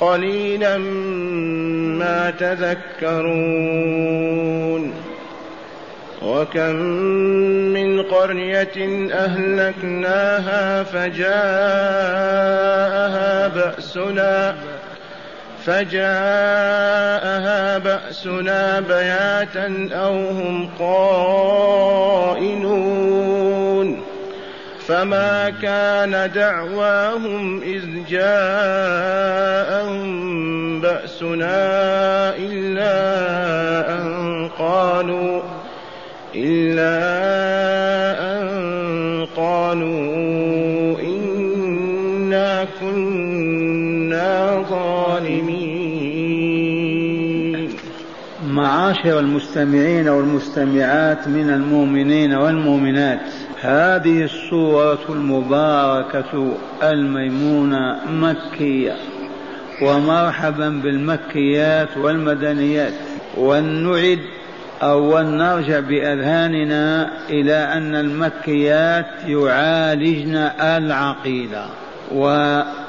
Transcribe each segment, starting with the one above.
قليلا ما تذكرون. وكم من قرية أهلكناها فجاءها بأسنا فجاءها بأسنا بياتا أو هم قائلون. فما كان دعواهم إذ جاءهم بأسنا إلا أن قالوا إلا أن قالوا إنا كنا ظالمين. معاشر المستمعين والمستمعات من المؤمنين والمؤمنات. هذه السورة المباركة الميمونة مكية ومرحبا بالمكيات والمدنيات. ولنعد أو ولنرجع بأذهاننا إلى أن المكيات يعالجن العقيدة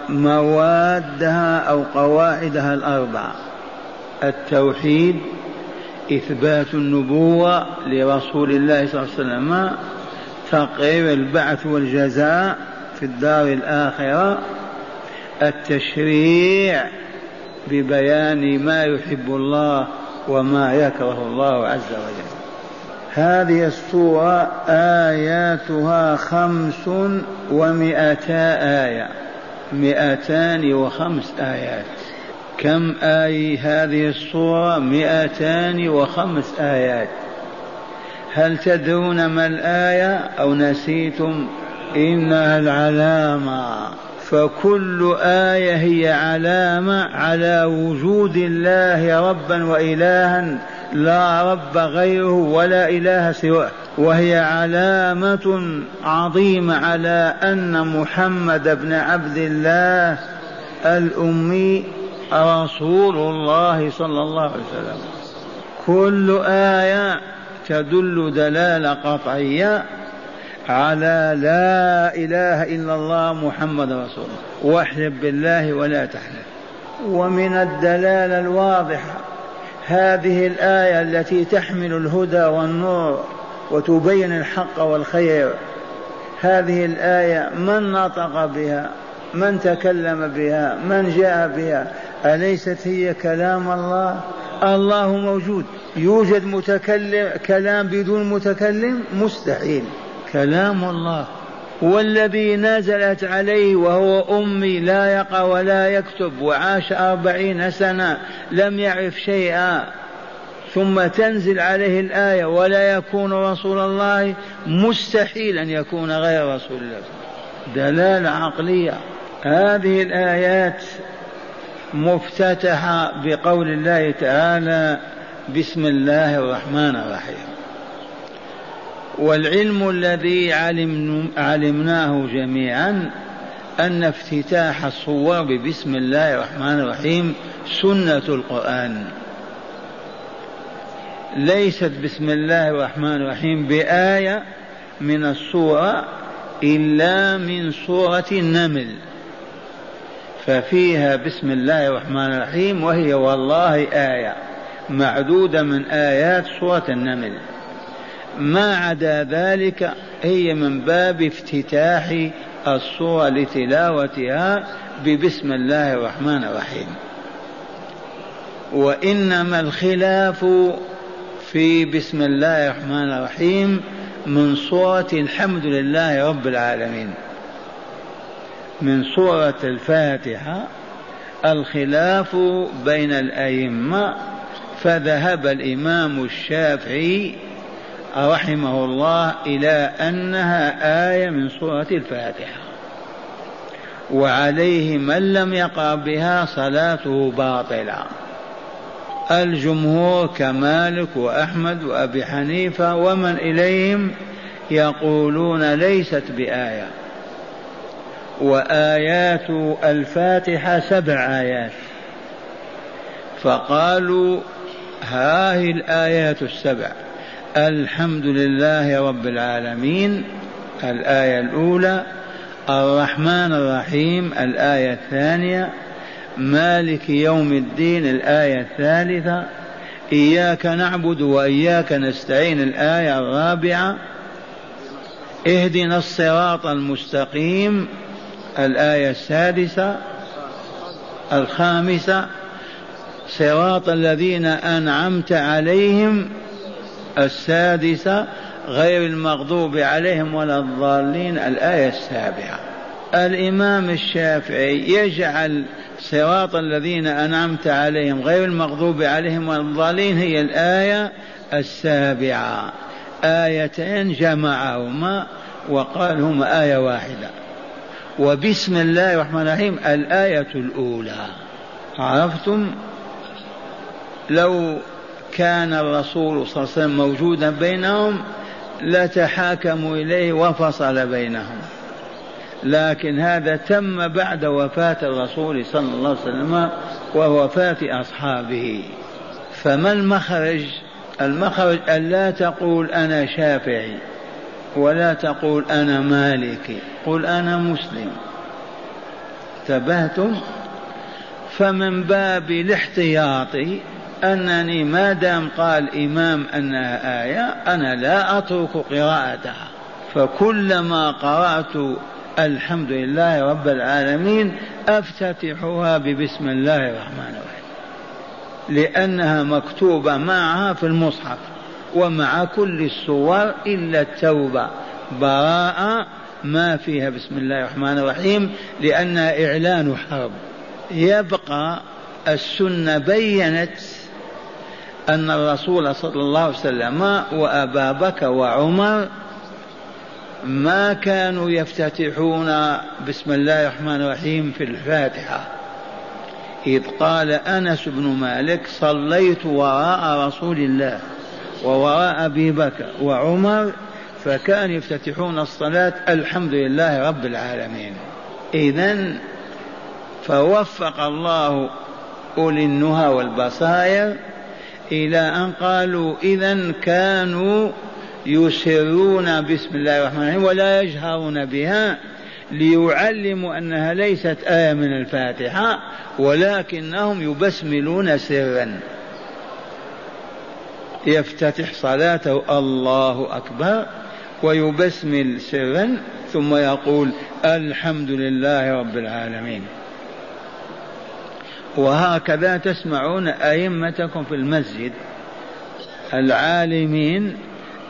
وموادها أو قواعدها الأربعة التوحيد إثبات النبوة لرسول الله صلى الله عليه وسلم تقرير البعث والجزاء في الدار الآخرة التشريع ببيان ما يحب الله وما يكره الله عز وجل. هذه السورة آياتها خمس ومئتا آية مئتان وخمس آيات. كم آية هذه السورة؟ مئتان وخمس آيات. هل تدرون ما الآية أو نسيتم؟ إنها العلامة. فكل آية هي علامة على وجود الله ربا وإلها لا رب غيره ولا إله سواه. وهي علامة عظيمة على أن محمد بن عبد الله الأمي رسول الله صلى الله عليه وسلم. كل آية تدل دلالة قطعية على لا إله إلا الله محمد رسول الله. واحلف بالله ولا تحلف. ومن الدلالة الواضحة هذه الآية التي تحمل الهدى والنور وتبين الحق والخير. هذه الآية من نطق بها؟ من تكلم بها؟ من جاء بها؟ أليست هي كلام الله؟ الله موجود. يوجد متكلم كلام بدون متكلم مستحيل. كلام الله. والذي نزلت عليه وهو أمي لا يقرأ ولا يكتب وعاش أربعين سنة لم يعرف شيئا. ثم تنزل عليه الآية ولا يكون رسول الله مستحيل أن يكون غير رسول الله. دلالة عقلية. هذه الآيات مفتتحة بقول الله تعالى بسم الله الرحمن الرحيم. والعلم الذي علم علمناه جميعا أن افتتاح الصور ببسم الله الرحمن الرحيم سنة القرآن. ليست بسم الله الرحمن الرحيم بآية من السورة إلا من سورة النمل. ففيها بسم الله الرحمن الرحيم وهي والله آية معدودة من آيات سورة النمل. ما عدا ذلك هي من باب افتتاح الصورة لتلاوتها ببسم الله الرحمن الرحيم. وإنما الخلاف في بسم الله الرحمن الرحيم من سورة الحمد لله رب العالمين. من سورة الفاتحة الخلاف بين الأئمة فذهب الإمام الشافعي رحمه الله إلى أنها آية من سورة الفاتحة. وعليه من لم يقرأ بها صلاته باطلة. الجمهور كمالك وأحمد وأبي حنيفة ومن إليهم يقولون ليست بآية. وآيات الفاتحة سبع آيات. فقالوا هذه الآيات السبع الحمد لله رب العالمين الآية الأولى الرحمن الرحيم الآية الثانية مالك يوم الدين الآية الثالثة إياك نعبد وإياك نستعين الآية الرابعة اهدنا الصراط المستقيم. الآية السادسة الخامسة صراط الذين أنعمت عليهم السادسة غير المغضوب عليهم ولا الضالين الآية السابعة. الإمام الشافعي يجعل صراط الذين أنعمت عليهم غير المغضوب عليهم ولا الضالين هي الآية السابعة. آيتين جمعهما وقال هما آية واحدة. وبسم الله الرحمن الرحيم الآية الأولى. عرفتم؟ لو كان الرسول صلى الله عليه وسلم موجودا بينهم لتحاكموا إليه وفصل بينهم. لكن هذا تم بعد وفاة الرسول صلى الله عليه وسلم ووفاة أصحابه. فما المخرج؟ المخرج أن لا تقول أنا شافعي. ولا تقول أنا مالكي قل أنا مسلم. انتبهتم؟ فمن باب الاحتياط أنني ما دام قال إمام أنها آية أنا لا أترك قراءتها. فكلما قرأت الحمد لله رب العالمين أفتتحها ببسم الله الرحمن الرحيم لأنها مكتوبة معها في المصحف. ومع كل الصور إلا التوبة. براءة ما فيها بسم الله الرحمن الرحيم لأنها إعلان حرب. يبقى السنة بينت أن الرسول صلى الله عليه وسلم وأبا بكر وعمر ما كانوا يفتتحون بسم الله الرحمن الرحيم في الفاتحة. إذ قال أنس بن مالك صليت وراء رسول الله. ووراء أبي بكر وعمر فكانوا يفتتحون الصلاة الحمد لله رب العالمين. إذا فوفق الله أولي النهى والبصائر إلى أن قالوا إذا كانوا يسرون بسم الله الرحمن الرحيم ولا يجهرون بها ليعلموا أنها ليست آية من الفاتحة ولكنهم يبسملون سرا. يفتتح صلاته الله أكبر ويبسمل سرا ثم يقول الحمد لله رب العالمين. وهكذا تسمعون أئمتكم في المسجد. العالمين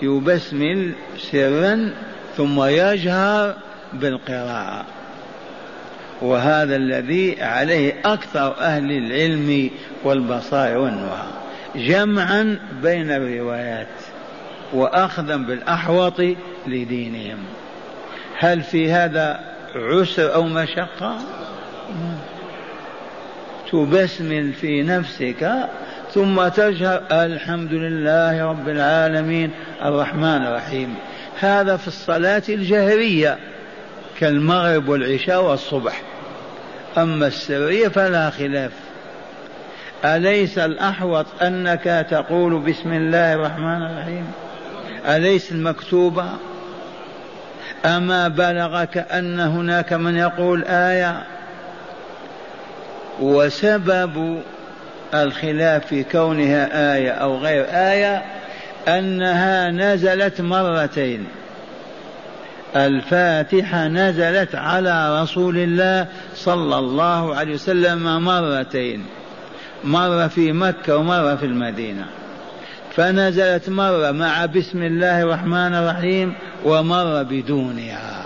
يبسمل سرا ثم يجهر بالقراءة. وهذا الذي عليه أكثر أهل العلم والبصائر والنهى جمعا بين الروايات وأخذا بالأحوط لدينهم. هل في هذا عسر أو مشقة؟ تبسمل في نفسك ثم تجهر الحمد لله رب العالمين الرحمن الرحيم. هذا في الصلاة الجهرية كالمغرب والعشاء والصبح. أما السرية فلا خلاف. أليس الأحوط أنك تقول بسم الله الرحمن الرحيم؟ أليس المكتوبة أما بلغك أن هناك من يقول آية؟ وسبب الخلاف في كونها آية أو غير آية أنها نزلت مرتين. الفاتحة نزلت على رسول الله صلى الله عليه وسلم مرتين. مرة في مكة ومرة في المدينة. فنزلت مرة مع بسم الله الرحمن الرحيم ومر بدونها.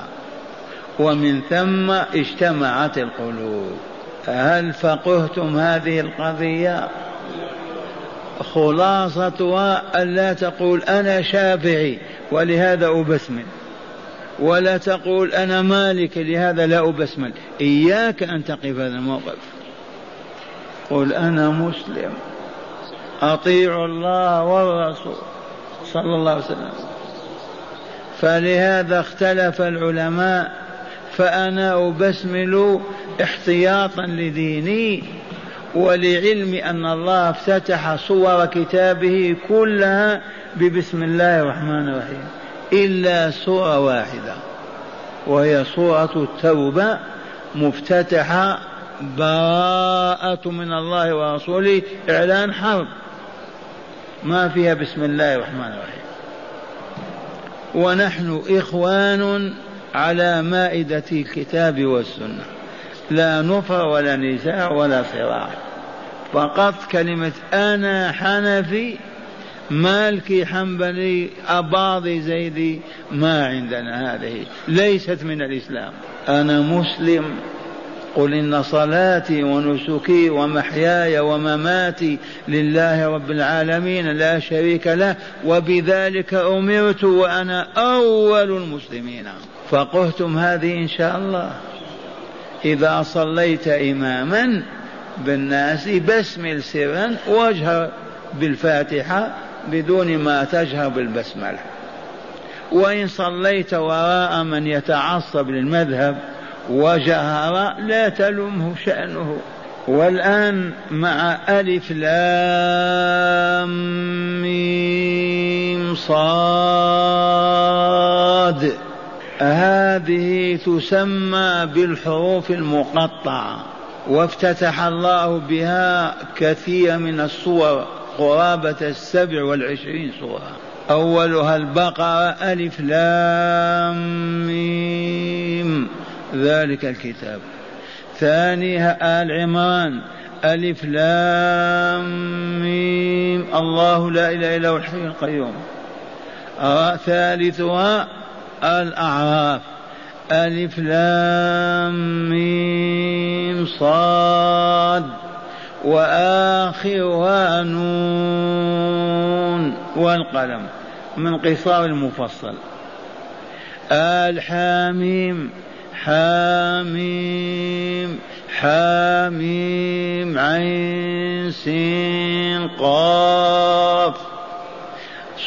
ومن ثم اجتمعت القلوب. هل فقهتم هذه القضية؟ خلاصتها ألا تقول أنا شافعي ولهذا أبسمل. ولا تقول أنا مالك لهذا لا أبسمل. إياك أن تقف هذا الموقف. قل أنا مسلم. أطيعوا الله والرسول صلى الله عليه وسلم. فلهذا اختلف العلماء فأنا أبسمل احتياطا لديني ولعلم أن الله افتتح صور كتابه كلها ببسم الله الرحمن الرحيم. إلا سورة واحدة وهي سورة التوبة مفتتحة براءة من الله ورسوله إعلان حرب. ما فيها بسم الله الرحمن الرحيم. ونحن إخوان على مائدة الكتاب والسنة. لا نفر ولا نزاع ولا صراع فقط كلمة أنا حنفي مالكي حنبلي أباضي زيدي ما عندنا هذه. ليست من الإسلام. أنا مسلم. قل إن صلاتي ونسكي ومحياي ومماتي لله رب العالمين لا شريك له وبذلك أمرت وأنا أول المسلمين. فقهتم هذه إن شاء الله. إذا صليت إماما بالناس بسمل سرا واجهر بالفاتحة بدون ما تجهر بالبسملة. وإن صليت وراء من يتعصب للمذهب وجهر لا تلمه شأنه. والآن مع ألف لام ميم صاد. هذه تسمى بالحروف المقطعة. وافتتح الله بها كثير من الصور قرابة السبع والعشرين سورة أولها البقرة ألف لام ميم. ذلك الكتاب. ثانيها آل عمران. ألف لام ميم. الله لا إله إلا هو الحي القيوم. ثالثها الأعراف. ألف لام ميم صاد. وآخرها نون والقلم من قصار المفصل. آل حاميم حاميم عين سين قاف.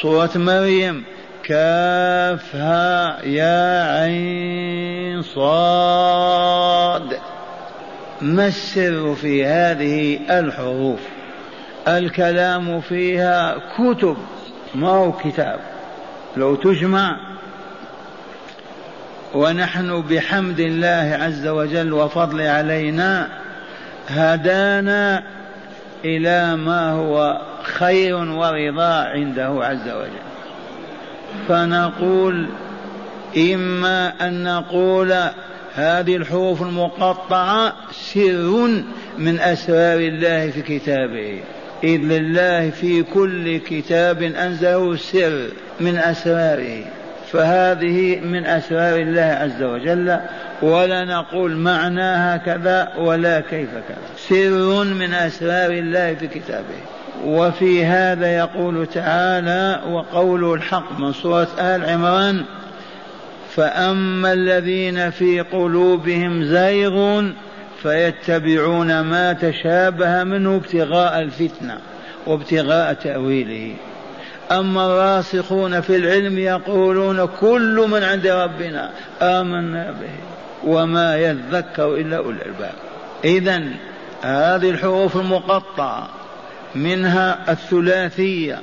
سورة مريم كافها يا عين صاد. ما السر في هذه الحروف؟ الكلام فيها كتب ما هو كتاب؟ لو تجمع ونحن بحمد الله عز وجل وفضل علينا هدانا إلى ما هو خير ورضا عنده عز وجل. فنقول إما أن نقول هذه الحروف المقطعة سر من أسرار الله في كتابه. إذ لله في كل كتاب أنزله سر من أسراره. فهذه من أسرار الله عز وجل ولا نقول معناها كذا ولا كيف كذا. سر من أسرار الله في كتابه. وفي هذا يقول تعالى وقوله الحق من سورة آل عمران فأما الذين في قلوبهم زيغ فيتبعون ما تشابه منه ابتغاء الفتنة وابتغاء تأويله. أما الراسخون في العلم يقولون كل من عند ربنا آمنا به وما يذكر إلا أولي الألباب. إذا هذه الحروف المقطعة منها الثلاثية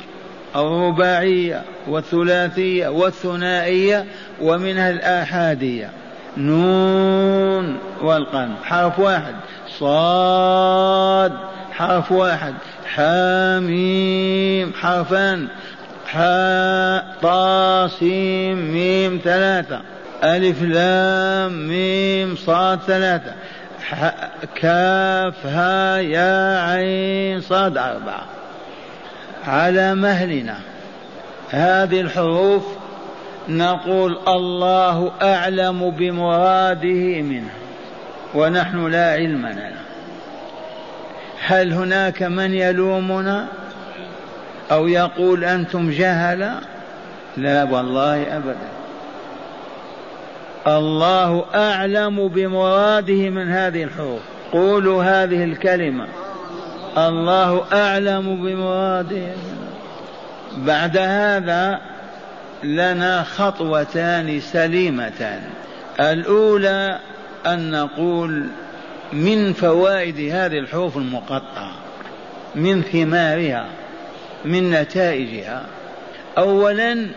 الرباعية والثلاثية والثنائية ومنها الآحادية. نون والقلم حرف واحد. صاد حرف واحد. حاميم حرفان حاء طاسيم ميم ثلاثة. ألف لام ميم صاد ثلاثة. كاف ها يا عين صاد أربعة. على مهلنا. هذه الحروف نقول الله أعلم بمراده منها. ونحن لا علم لنا. هل هناك من يلومنا أو يقول أنتم جهلا لا والله أبدا. الله أعلم بمراده من هذه الحروف. قولوا هذه الكلمة. الله أعلم بمراده. بعد هذا لنا خطوتان سليمتان. الأولى أن نقول من فوائد هذه الحروف المقطعة من ثمارها من نتائجها. اولا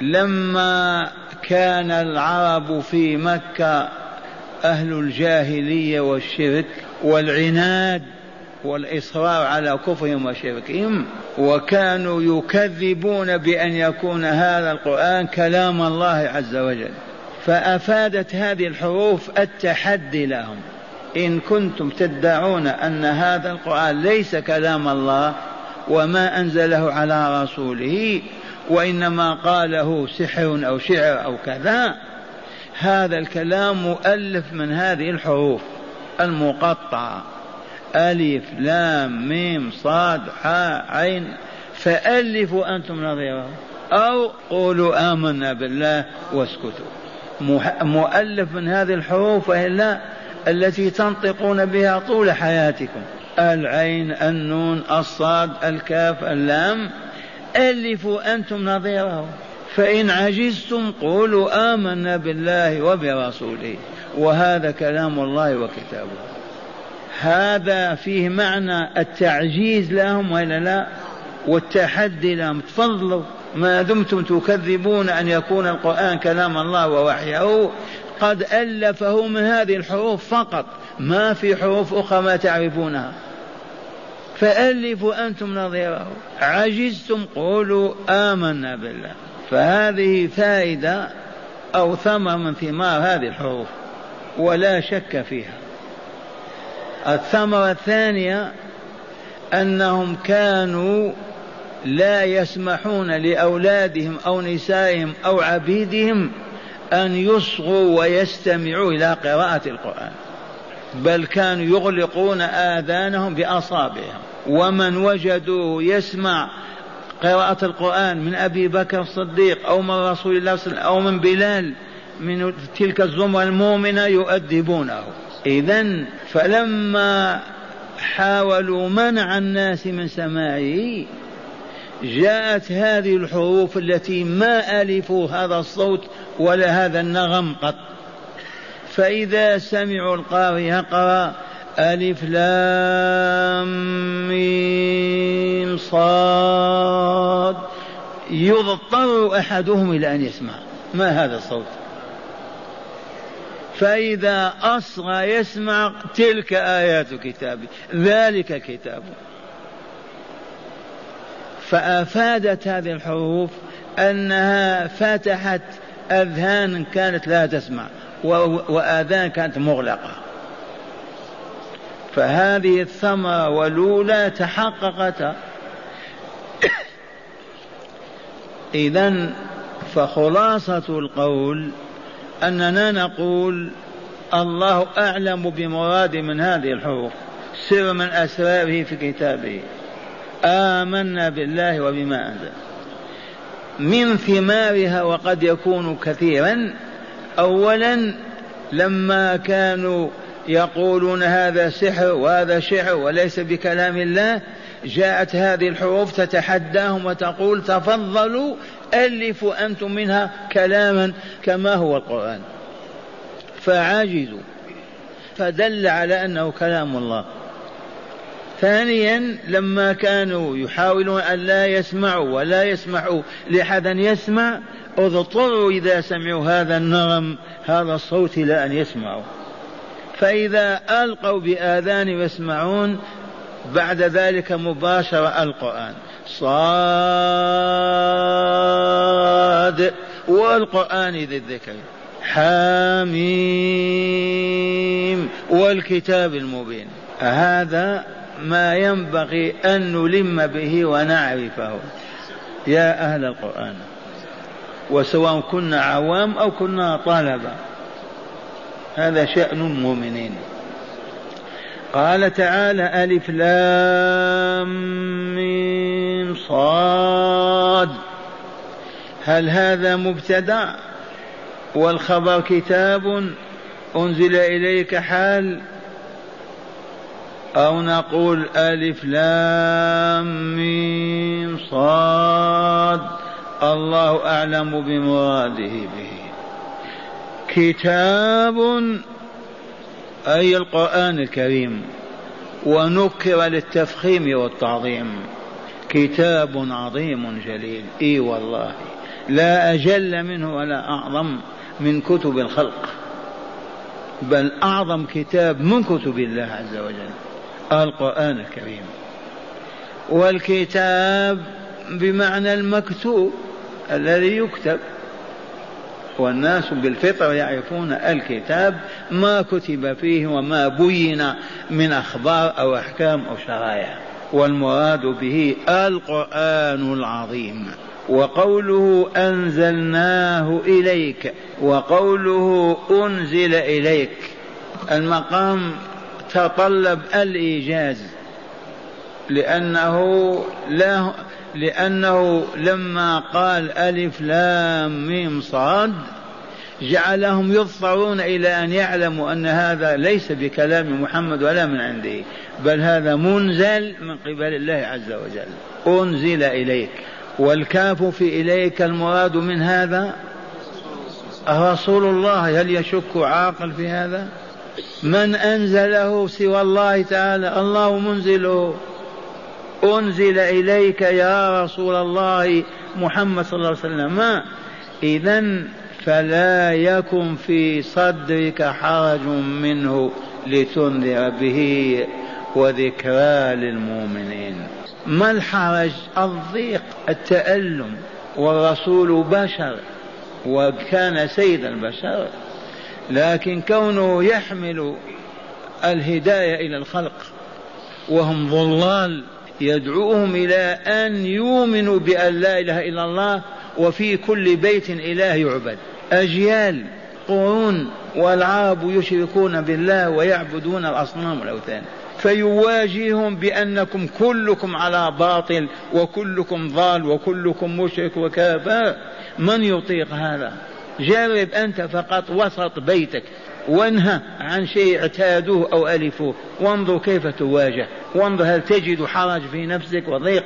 لما كان العرب في مكة أهل الجاهلية والشرك والعناد والإصرار على كفرهم وشركهم وكانوا يكذبون بأن يكون هذا القرآن كلام الله عز وجل. فأفادت هذه الحروف التحدي لهم. إن كنتم تدعون أن هذا القرآن ليس كلام الله وما أنزله على رسوله وإنما قاله سحر أو شعر أو كذا هذا الكلام مؤلف من هذه الحروف المقطعة. ألف لام ميم صاد حاء عين فألفوا أنتم نظيره أو قولوا آمنا بالله واسكتوا. مؤلف من هذه الحروف وإلا التي تنطقون بها طول حياتكم. العين النون الصاد الكاف اللام. ألفوا أنتم نظيره. فإن عجزتم قولوا آمنا بالله وبرسوله. وهذا كلام الله وكتابه. هذا فيه معنى التعجيز لهم ولا لا؟ والتحدي لهم. تفضلوا. ما دمتم تكذبون أن يكون القرآن كلام الله ووحيه؟ قد ألفه من هذه الحروف فقط. ما في حروف أخرى ما تعرفونها. فألفوا أنتم نظيره. عجزتم؟ قولوا آمنا بالله. فهذه فائدة أو ثمر من ثمار هذه الحروف ولا شك فيها. الثمرة الثانية أنهم كانوا لا يسمحون لأولادهم أو نسائهم أو عبيدهم أن يصغوا ويستمعوا إلى قراءة القرآن. بل كانوا يغلقون آذانهم بأصابعهم. ومن وجدوه يسمع قراءة القرآن من أبي بكر الصديق أو من رسول الله صلى الله عليه وسلم أو من بلال من تلك الزمرة المؤمنة يؤدبونه إذا فلما حاولوا منع الناس من سماعه جاءت هذه الحروف التي ما ألفوا هذا الصوت ولا هذا النغم قط. فإذا سمعوا القارئ يقرأ ألف لام ميم صاد يضطر أحدهم إلى أن يسمع. ما هذا الصوت؟ فإذا أصغى يسمع تلك آيات كتابه ذلك كتابه. فأفادت هذه الحروف أنها فتحت أذهان كانت لا تسمع وآذان كانت مغلقة. فهذه الثمرة والأولى تحققت. إذا فخلاصة القول أننا نقول الله أعلم بمراد من هذه الحروف سر من أسراره في كتابه. آمنا بالله وبما أنزل. من ثمارها وقد يكون كثيرا أولا لما كانوا يقولون هذا سحر وهذا شعر وليس بكلام الله جاءت هذه الحروف تتحداهم وتقول تفضلوا ألفوا أنتم منها كلاما كما هو القرآن. فعجزوا. فدل على أنه كلام الله. ثانيا لما كانوا يحاولون أن لا يسمعوا ولا يسمحوا لأحد أن يسمع اضطروا إذا سمعوا هذا النغم هذا الصوت إلى أن يسمعوا. فإذا ألقوا بآذان يسمعون بعد ذلك مباشرة القرآن صاد. والقرآن ذي الذكر. حاميم. والكتاب المبين. هذا ما ينبغي أن نلم به ونعرفه. يا أهل القرآن وسواء كنا عوام أو كنا طلبة هذا شأن المؤمنين. قال تعالى ألف لام صاد. هل هذا مبتدأ والخبر كتاب أنزل إليك حال أو نقول ألف لام ميم صاد. الله أعلم بمراده به. كتاب أي القرآن الكريم ونكر للتفخيم والتعظيم. كتاب عظيم جليل. إي والله. لا أجل منه ولا أعظم من كتب الخلق. بل أعظم كتاب من كتب الله عز وجل. القرآن الكريم والكتاب بمعنى المكتوب الذي يكتب. والناس بالفطر يعرفون الكتاب ما كتب فيه وما بين من أخبار أو أحكام أو شرائع. والمراد به القرآن العظيم. وقوله أنزلناه إليك وقوله أنزل إليك. المقام تطلب الإيجاز لأنه لا لأنه لما قال ألف لام ميم صاد جعلهم يضطرون إلى أن يعلموا أن هذا ليس بكلام محمد ولا من عنده بل هذا منزل من قبل الله عز وجل. أنزل إليك. والكاف في إليك المراد من هذا؟ رسول الله. هل يشك عاقل في هذا؟ من أنزله سوى الله تعالى؟ الله منزله. أنزل إليك يا رسول الله محمد صلى الله عليه وسلم. إذا فلا يكن في صدرك حرج منه لتنذر به وذكرى للمؤمنين. ما الحرج؟ الضيق التألم والرسول بشر وكان سيد البشر. لكن كونه يحمل الهداية إلى الخلق وهم ضلال يدعوهم إلى أن يؤمنوا بأن لا إله إلا الله وفي كل بيت إله يعبد. أجيال قرون والعرب يشركون بالله ويعبدون الأصنام والأوثان فيواجههم بأنكم كلكم على باطل وكلكم ضال وكلكم مشرك وكافر. من يطيق هذا؟ جرب أنت فقط وسط بيتك وانهى عن شيء اعتادوه أو ألفوه. وانظر كيف تواجه. وانظر هل تجد حرج في نفسك وضيق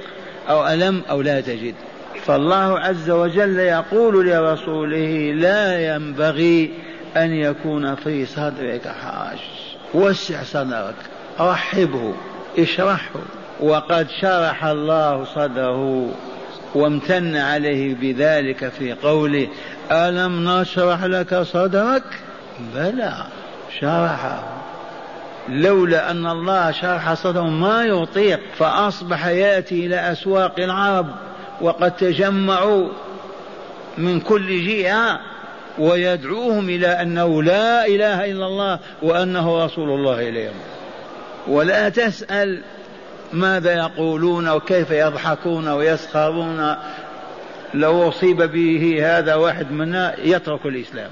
أو ألم أو لا تجد. فالله عز وجل يقول لرسوله لا ينبغي أن يكون في صدرك حرج. وسع صدرك رحبه اشرحه. وقد شرح الله صدره وامتن عليه بذلك في قوله ألم نشرح لك صدرك؟ بلى شرحه. لولا أن الله شرح صدره ما يطيق فأصبح يأتي إلى أسواق العرب وقد تجمعوا من كل جهة ويدعوهم إلى أنه لا إله إلا الله وأنه رسول الله إليهم. ولا تسأل ماذا يقولون وكيف يضحكون ويسخرون لو أصيب به هذا واحد منا يترك الإسلام.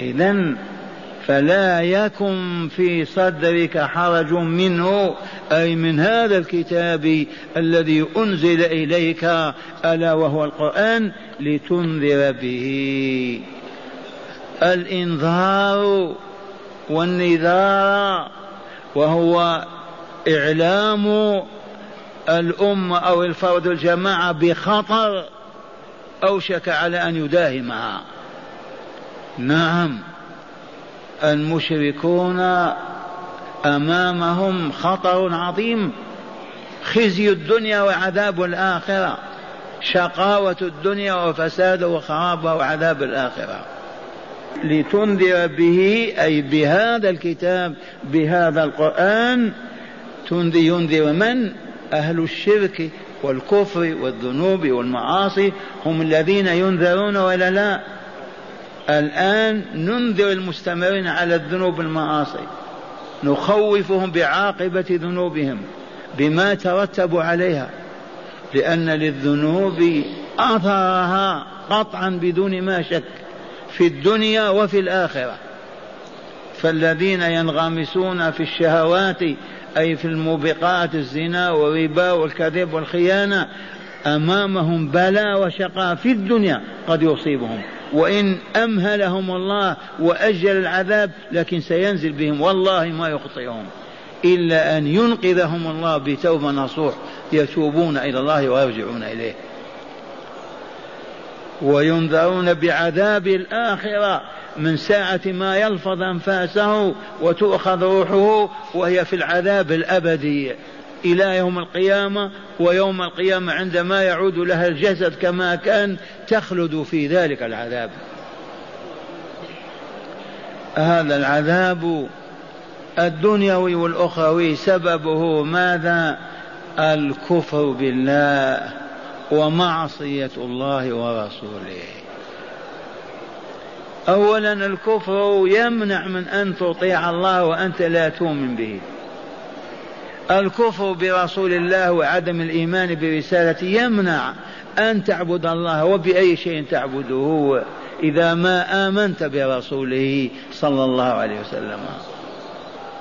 إذا فلا يكن في صدرك حرج منه أي من هذا الكتاب الذي أنزل إليك ألا وهو القرآن لتنذر به. الإنذار والنذار وهو إعلام الأمة أو الفرد الجماعة بخطر. أوشك على أن يداهمها. نعم المشركون أمامهم خطر عظيم خزي الدنيا وعذاب الآخرة شقاوة الدنيا وفساد وخرابها وعذاب الآخرة. لتنذر به أي بهذا الكتاب بهذا القرآن تنذر ينذر من؟ أهل الشرك. والكفر والذنوب والمعاصي هم الذين ينذرون ولا لا؟ الآن ننذر المستمرين على الذنوب والمعاصي. نخوفهم بعاقبة ذنوبهم بما ترتب عليها. لأن للذنوب أثرها قطعا بدون ما شك في الدنيا وفي الآخرة. فالذين ينغمسون في الشهوات أي في الموبقات الزنا والربا والكذب والخيانة أمامهم بلاء وشقاء في الدنيا قد يصيبهم. وإن أمهلهم الله وأجل العذاب لكن سينزل بهم والله ما يخطئهم. إلا أن ينقذهم الله بتوبة نصوح يتوبون إلى الله ويرجعون إليه. وينذرون بعذاب الآخرة من ساعة ما يلفظ أنفاسه وتؤخذ روحه وهي في العذاب الأبدي إلى يوم القيامة ويوم القيامة عندما يعود لها الجسد كما كان تخلد في ذلك العذاب. هذا العذاب الدنيوي والأخروي سببه ماذا؟ الكفر بالله. ومعصية الله ورسوله. أولا الكفر يمنع من أن تطيع الله وأنت لا تؤمن به. الكفر برسول الله وعدم الإيمان برسالته يمنع أن تعبد الله وبأي شيء تعبده إذا ما آمنت برسوله صلى الله عليه وسلم.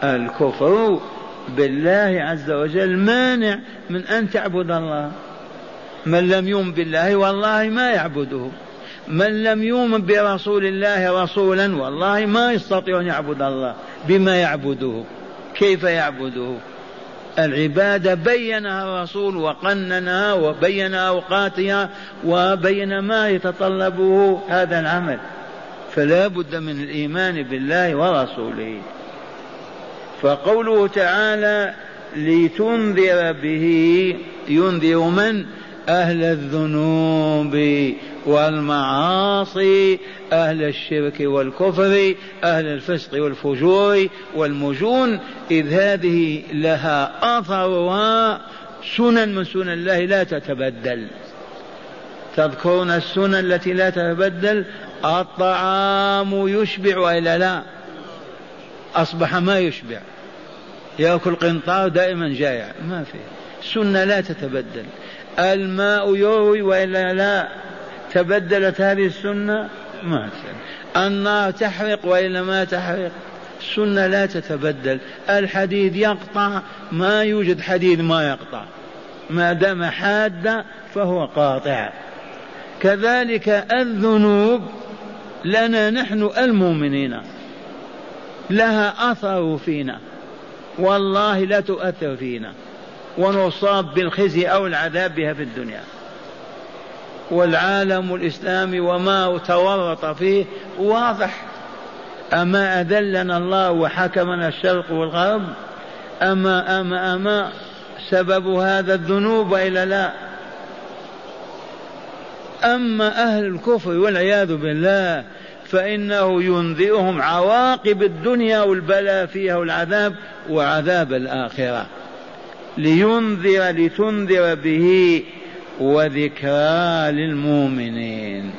الكفر بالله عز وجل مانع من أن تعبد الله. من لم يؤمن بالله والله ما يعبده. من لم يؤمن برسول الله رسولا والله ما يستطيع أن يعبد الله بما يعبده. كيف يعبده؟ العبادة بينها الرسول وقننها وبين أوقاتها وبين ما يتطلبه هذا العمل. فلا بد من الإيمان بالله ورسوله. فقوله تعالى لتنذر به ينذر من؟ أهل الذنوب والمعاصي أهل الشرك والكفر أهل الفسق والفجور والمجون. إذ هذه لها أثرها سنن من سنن الله لا تتبدل. تذكرون السنن التي لا تتبدل؟ الطعام يشبع وإلا لا؟ أصبح ما يشبع. يأكل قنطار دائما جائع. ما في. سنة لا تتبدل. الماء يروي وإلا لا؟ تبدلت هذه السنة؟ ما النار تحرق وإلا ما تحرق؟ السنة لا تتبدل. الحديد يقطع ما يوجد حديد ما يقطع. ما دام حاد فهو قاطع. كذلك الذنوب لنا نحن المؤمنين. لها أثر فينا. والله لا تؤثر فينا. ونصاب بالخزي أو العذاب بها في الدنيا. والعالم الإسلامي وما تورط فيه واضح. أما أذلنا الله وحكمنا الشرق والغرب أما أما أما سبب هذا الذنوب والا لا. أما أهل الكفر والعياذ بالله فإنه ينذرهم عواقب الدنيا والبلاء فيها والعذاب وعذاب الآخرة. لينذر لتنذر به وذكرى للمؤمنين.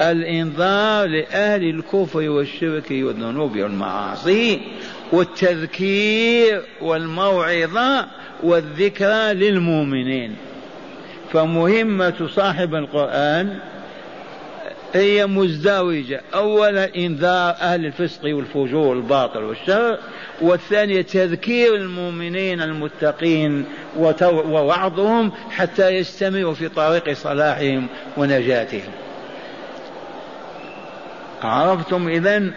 الإنذار لأهل الكفر والشرك والذنوب والمعاصي والتذكير والموعظة والذكرى للمؤمنين. فمهمة صاحب القرآن هي مزدوجة. أولا إنذار أهل الفسق والفجور والباطل والشر والثانية تذكير المؤمنين المتقين ووعظهم حتى يستمروا في طريق صلاحهم ونجاتهم. عرفتم إذن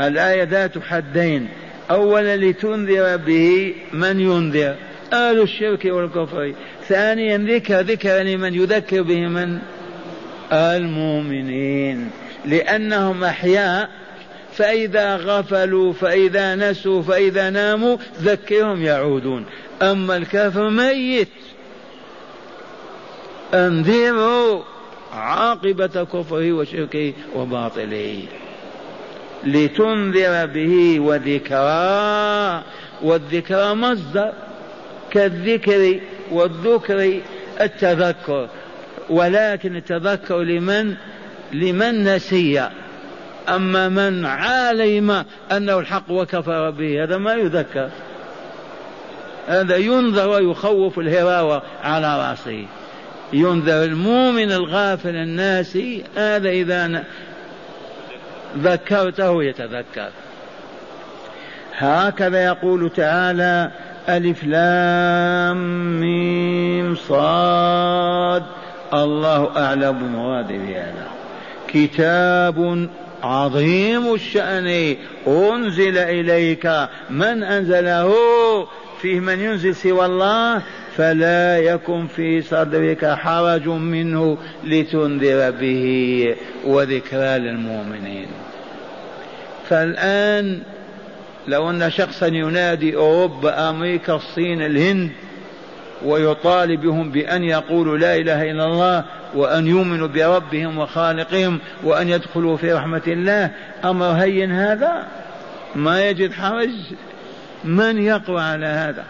الآية ذات حدين. أولا لتنذر به من ينذر؟ أهل الشرك والكفر. ثانيا ذكر ذكر لمن يذكر به من؟ المؤمنين. لأنهم أحياء فإذا غفلوا فإذا نسوا فإذا ناموا ذكرهم يعودون. أما الكافر ميت. أنذروا عاقبة كفره وشركه وباطله. لتنذر به وذكرى والذكرى مصدر كالذكر والذكر التذكر. ولكن التذكر لمن لمن نسي. أما من علم أنه الحق وكفر به هذا ما يذكر. هذا ينذر ويخوف الهراوة على رأسه. ينذر المؤمن الغافل الناسي هذا إذا ذكرته يتذكر. هكذا يقول تعالى ألف لام ميم صاد. الله أعلم بمراده بهذا كتاب عظيم الشأن. أنزل إليك. من أنزله؟ فيه من ينزل سوى الله. فلا يكن في صدرك حرج منه لتنذر به وذكرى للمؤمنين. فالآن لو أن شخصا ينادي أوروبا أمريكا الصين الهند ويطالبهم بأن يقولوا لا إله إلا الله وأن يؤمنوا بربهم وخالقهم وأن يدخلوا في رحمة الله. أمر هين هذا؟ ما يجد حرج من يقوى على هذا؟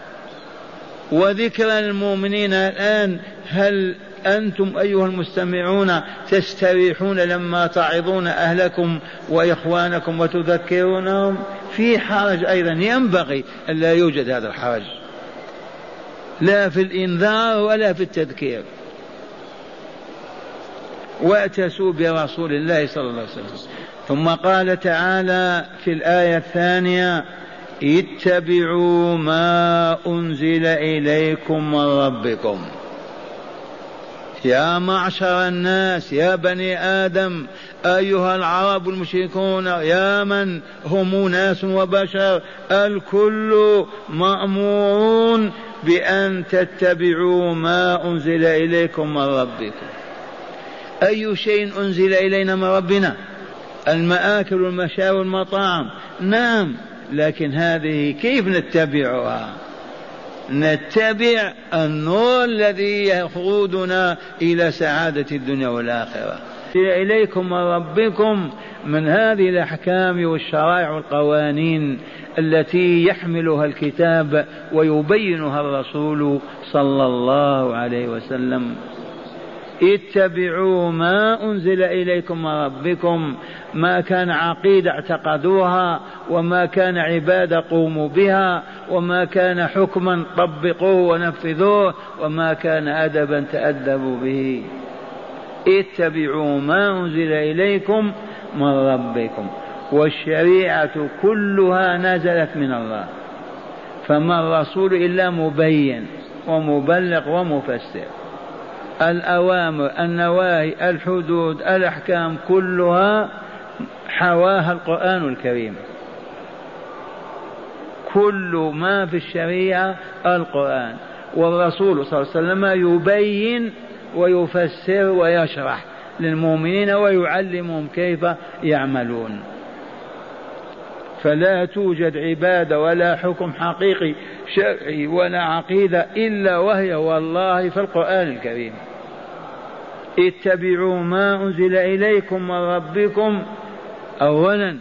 وذكرى للمؤمنين الآن هل أنتم أيها المستمعون تستريحون لما تعظون أهلكم وإخوانكم وتذكرونهم؟ في حرج أيضا ينبغي أن لا يوجد هذا الحرج. لا في الإنذار ولا في التذكير. واتسوا برسول الله صلى الله عليه وسلم. ثم قال تعالى في الآية الثانية اتبعوا ما أنزل إليكم من ربكم. يا معشر الناس يا بني آدم أيها العرب المشركون يا من هم ناس وبشر؟ الكل مأمورون بأن تتبعوا ما أنزل إليكم من ربكم. أي شيء أنزل إلينا من ربنا؟ المآكل والمشاوي والمطاعم نعم لكن هذه كيف نتبعها؟ نتبع النور الذي يقودنا إلى سعادة الدنيا والآخرة. إليكم من ربكم من هذه الأحكام والشرائع والقوانين التي يحملها الكتاب ويبينها الرسول صلى الله عليه وسلم. اتبعوا ما أنزل إليكم من ربكم ما كان عقيدة اعتقدوها وما كان عبادة قوموا بها وما كان حكما طبقوه ونفذوه وما كان أدبا تأدبوا به. اتبعوا ما أنزل إليكم من ربكم والشريعة كلها نزلت من الله. فما الرسول إلا مبين ومبلغ ومفسر. الأوامر النواهي الحدود الأحكام كلها حواها القرآن الكريم. كل ما في الشريعة القرآن. والرسول صلى الله عليه وسلم يبين ويفسر ويشرح للمؤمنين ويعلمهم كيف يعملون. فلا توجد عبادة ولا حكم حقيقي شرعي ولا عقيدة إلا وهي والله في القرآن الكريم. اتبعوا ما أنزل إليكم من ربكم أولا.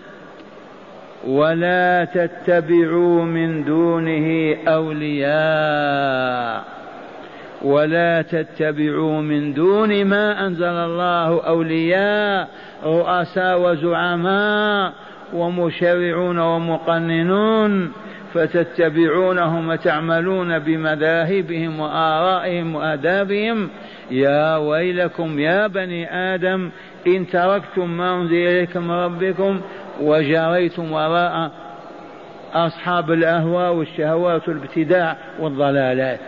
ولا تتبعوا من دونه أولياء. ولا تتبعوا من دون ما أنزل الله أولياء رؤساء وزعماء ومشرعون ومقننون فتتبعونهم وتعملون بمذاهبهم وآرائهم وآدابهم. يا ويلكم يا بني آدم إن تركتم ما أنزل إليكم من ربكم وجريتم وراء أصحاب الأهواء والشهوات والابتداع والضلالات.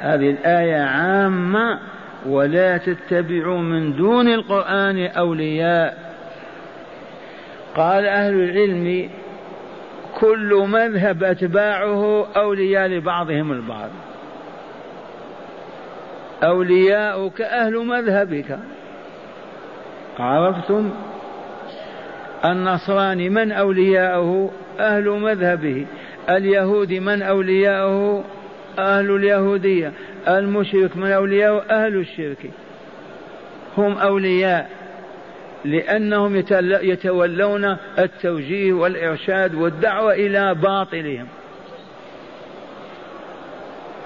هذه الآية عامة ولا تتبعوا من دون القرآن أولياء. قال أهل العلم كل مذهب أتباعه أولياء لبعضهم البعض. أولياؤك أهل مذهبك. عرفتم؟ النصراني من أولياؤه؟ أهل مذهبه. اليهودي من أولياؤه؟ أهل اليهودية المشرك من أولياؤه أهل الشرك. هم أولياء لأنهم يتولون التوجيه والإرشاد والدعوة إلى باطلهم.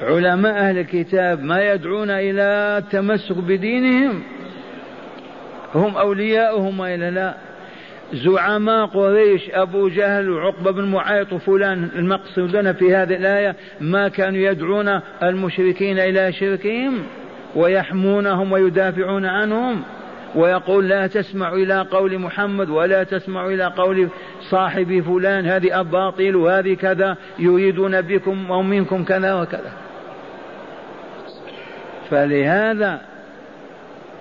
علماء أهل الكتاب ما يدعون إلى التمسك بدينهم. هم أولياؤهم وإلا لا. زعماء قريش أبو جهل وعقبة بن معيط وفلان المقصود لنا في هذه الآية ما كانوا يدعون المشركين إلى شركهم ويحمونهم ويدافعون عنهم ويقول لا تسمع إلى قول محمد ولا تسمع إلى قول صاحب فلان هذه أباطيل وهذه كذا يريدون بكم ومنكم كذا وكذا. فلهذا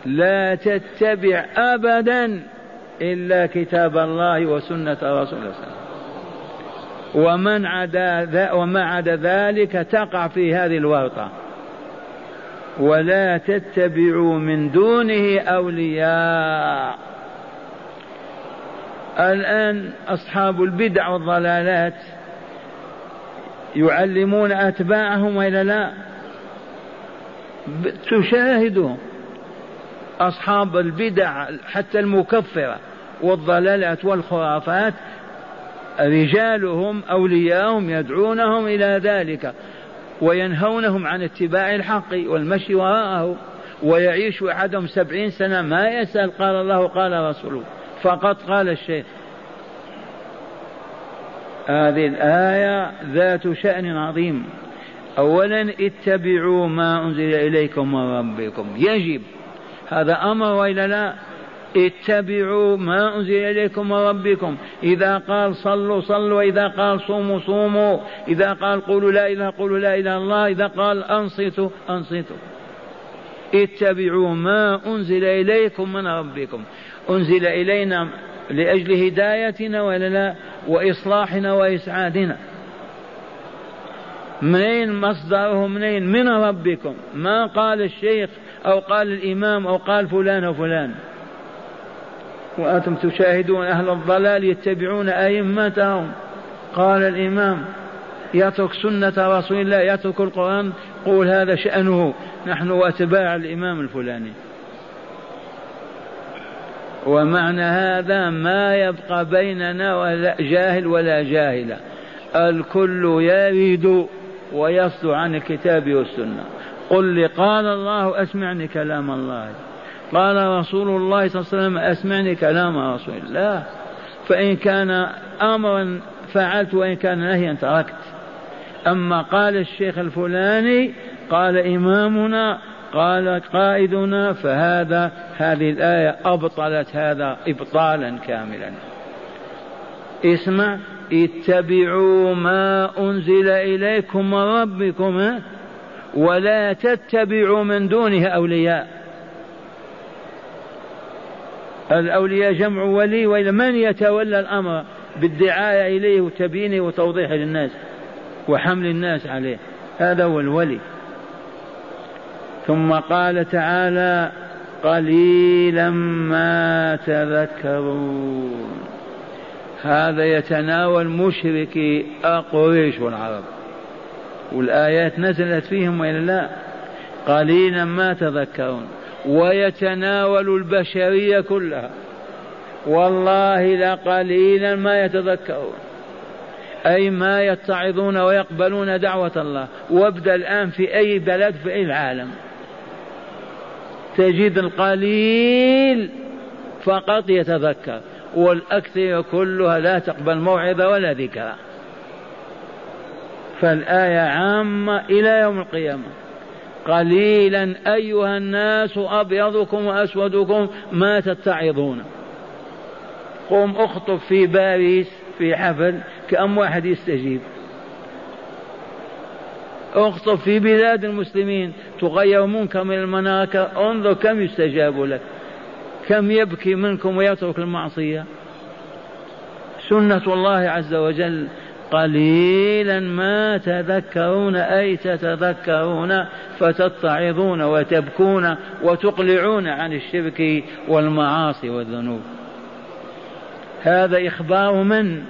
لا تتبع أبدا. إلا كتاب الله وسنة رسول الله ومن عدا وما عدا ذلك تقع في هذه الورطة. ولا تتبعوا من دونه أولياء. الآن أصحاب البدع والضلالات يعلمون أتباعهم وإلا لا؟ تشاهدوا أصحاب البدع حتى المكفرة. والضلالات والخرافات رجالهم أولياءهم يدعونهم إلى ذلك وينهونهم عن اتباع الحق والمشي وراءه ويعيش أحدهم سبعين سنة ما يسأل قال الله قال رسوله. فقط قال الشيخ هذه الآية ذات شأن عظيم. أولا اتبعوا ما أنزل إليكم من ربكم. يجب. هذا أمر وإلا لا؟ اتبعوا ما أنزل إليكم من ربكم. إذا قال صلوا صلوا. وإذا قال صوموا صوموا. إذا قال قولوا لا إله قولوا لا إله الله. إذا قال أنصتوا أنصتوا. اتبعوا ما أنزل إليكم من ربكم. أنزل إلينا لأجل هدايتنا ولا لا؟ وإصلاحنا وإسعادنا. منين مصدره منين؟ من ربكم. ما قال الشيخ أو قال الإمام أو قال فلان وفلان وأنتم تشاهدون أهل الضلال يتبعون أئمتهم. قال الإمام يترك سنة رسول الله يترك القرآن قول هذا شأنه. نحن أتباع الإمام الفلاني. ومعنى هذا ما يبقى بيننا ولا جاهل ولا جاهلة. الكل يريد ويصدر عن الكتاب والسنة. قل لي قال الله أسمعني كلام الله. قال رسول الله صلى الله عليه وسلم أسمعني كلام رسول الله. فإن كان أمرا فعلت وإن كان نهيا تركت. أما قال الشيخ الفلاني قال إمامنا قال قائدنا فهذا هذه الآية أبطلت هذا إبطالا كاملا. اسمع اتبعوا ما أنزل إليكم من ربكم ولا تتبعوا من دونه أولياء. الأولياء جمع ولي وإلى من يتولى الأمر بالدعاية إليه وتبيينه وتوضيحه للناس وحمل الناس عليه هذا هو الولي. ثم قال تعالى قليلا ما تذكرون. هذا يتناول مشركي قريش والعرب. والآيات نزلت فيهم وإلا لا؟ قليلا ما تذكرون. ويتناول البشرية كلها. والله لقليلا ما يتذكرون أي ما يتعظون ويقبلون دعوة الله. وابدأ الآن في أي بلد في أي العالم. تجد القليل فقط يتذكر والأكثر كلها لا تقبل موعظة ولا ذكرى. فالآية عامة إلى يوم القيامة. قليلا أيها الناس أبيضكم وأسودكم ما تتعظون. قم اخطب في باريس في حفل كم واحد يستجيب. اخطب في بلاد المسلمين تغير منكر من المناكر انظر كم يستجاب لك. كم يبكي منكم ويترك المعصية. سنة الله عز وجل قليلا ما تذكرون أي تتذكرون فتتعظون وتبكون وتقلعون عن الشرك والمعاصي والذنوب. هذا إخبار من؟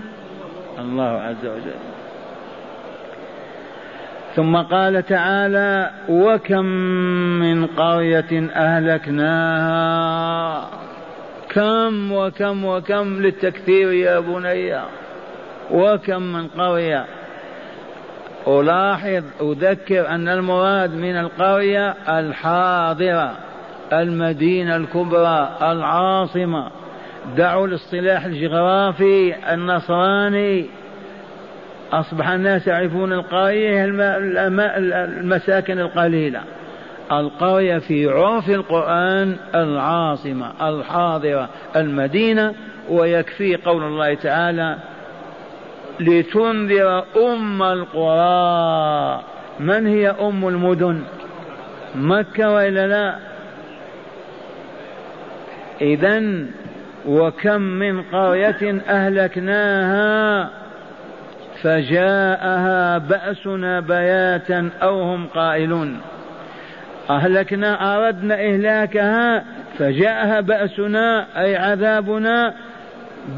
الله عز وجل. ثم قال تعالى وكم من قرية أهلكناها. كم وكم وكم للتكثير يا بني. وكم من قرية ألاحظ أذكر أن المراد من القرية الحاضرة المدينة الكبرى العاصمة. دعوا الاصطلاح الجغرافي النصراني. أصبح الناس يعرفون القرية المساكن القليلة. القرية في عرف القرآن العاصمة الحاضرة المدينة. ويكفي قول الله تعالى لتنذر أم القرى من هي أم المدن؟ مكة وإلا لا؟ إذا وكم من قرية أهلكناها فجاءها بأسنا بياتا أو هم قائلون. أهلكنا أردنا إهلاكها فجاءها بأسنا أي عذابنا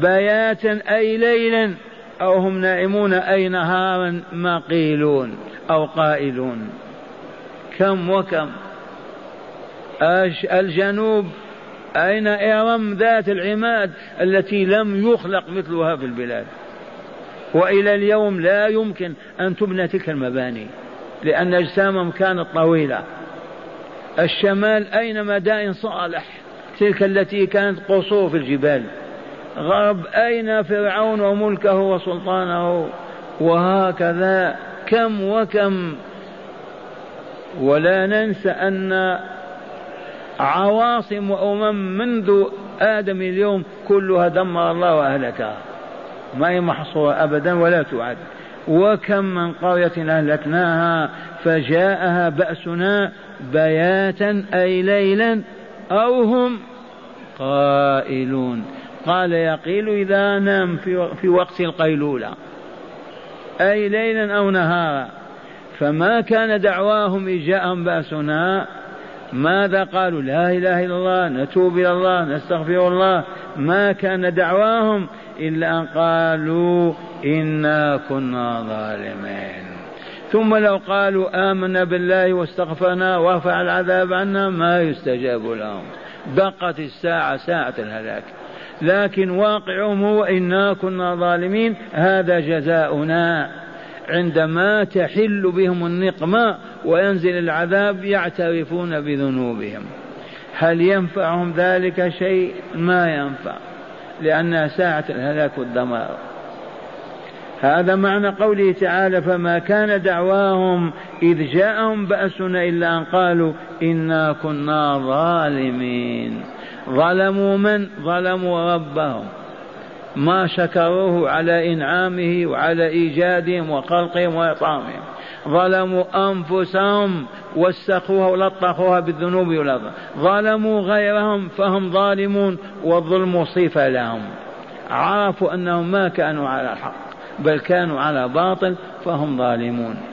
بياتا أي ليلا. أو هم نائمون أي نهارا ما قيلون أو قائلون؟ كم وكم؟ الجنوب أين إرم ذات العماد التي لم يخلق مثلها في البلاد؟ وإلى اليوم لا يمكن أن تبنى تلك المباني لأن أجسامهم كانت طويلة. الشمال أين مدائن صالح تلك التي كانت قصور في الجبال. غرب أين فرعون وملكه وسلطانه؟ وهكذا كم وكم. ولا ننسى أن عواصم وأمم منذ آدم اليوم كلها دمر الله وأهلكها ما هي محصورة أبدا ولا تعد. وكم من قرية أهلكناها فجاءها بأسنا بياتا أي ليلا أو هم قائلون. قال يقيل إذا نام في, في وقت القيلولة. أي ليلا أو نهارا. فما كان دعواهم إذ جاءهم بأسنا ماذا قالوا؟ لا إله إلا الله نتوب إلى الله نستغفر الله. ما كان دعواهم إلا أن قالوا إنا كنا ظالمين. ثم لو قالوا آمنا بالله واستغفرنا ورفع العذاب عنا ما يستجاب لهم. دقت الساعة ساعة الهلاك. لكن واقعهم هو إنا كنا ظالمين هذا جزاؤنا. عندما تحل بهم النقمة وينزل العذاب يعترفون بذنوبهم. هل ينفعهم ذلك شيء؟ ما ينفع لأنها ساعة الهلاك والدمار. هذا معنى قوله تعالى فما كان دعواهم إذ جاءهم بأسنا إلا أن قالوا إنا كنا ظالمين ظلموا من؟ ظلموا ربهم. ما شكروه على إنعامه وعلى إيجادهم وخلقهم وإطعامهم ظلموا أنفسهم وسخوها ولطخوها بالذنوب والأرض ظلموا غيرهم فهم ظالمون والظلم صفة لهم. عرفوا أنهم ما كانوا على الحق بل كانوا على باطل فهم ظالمون.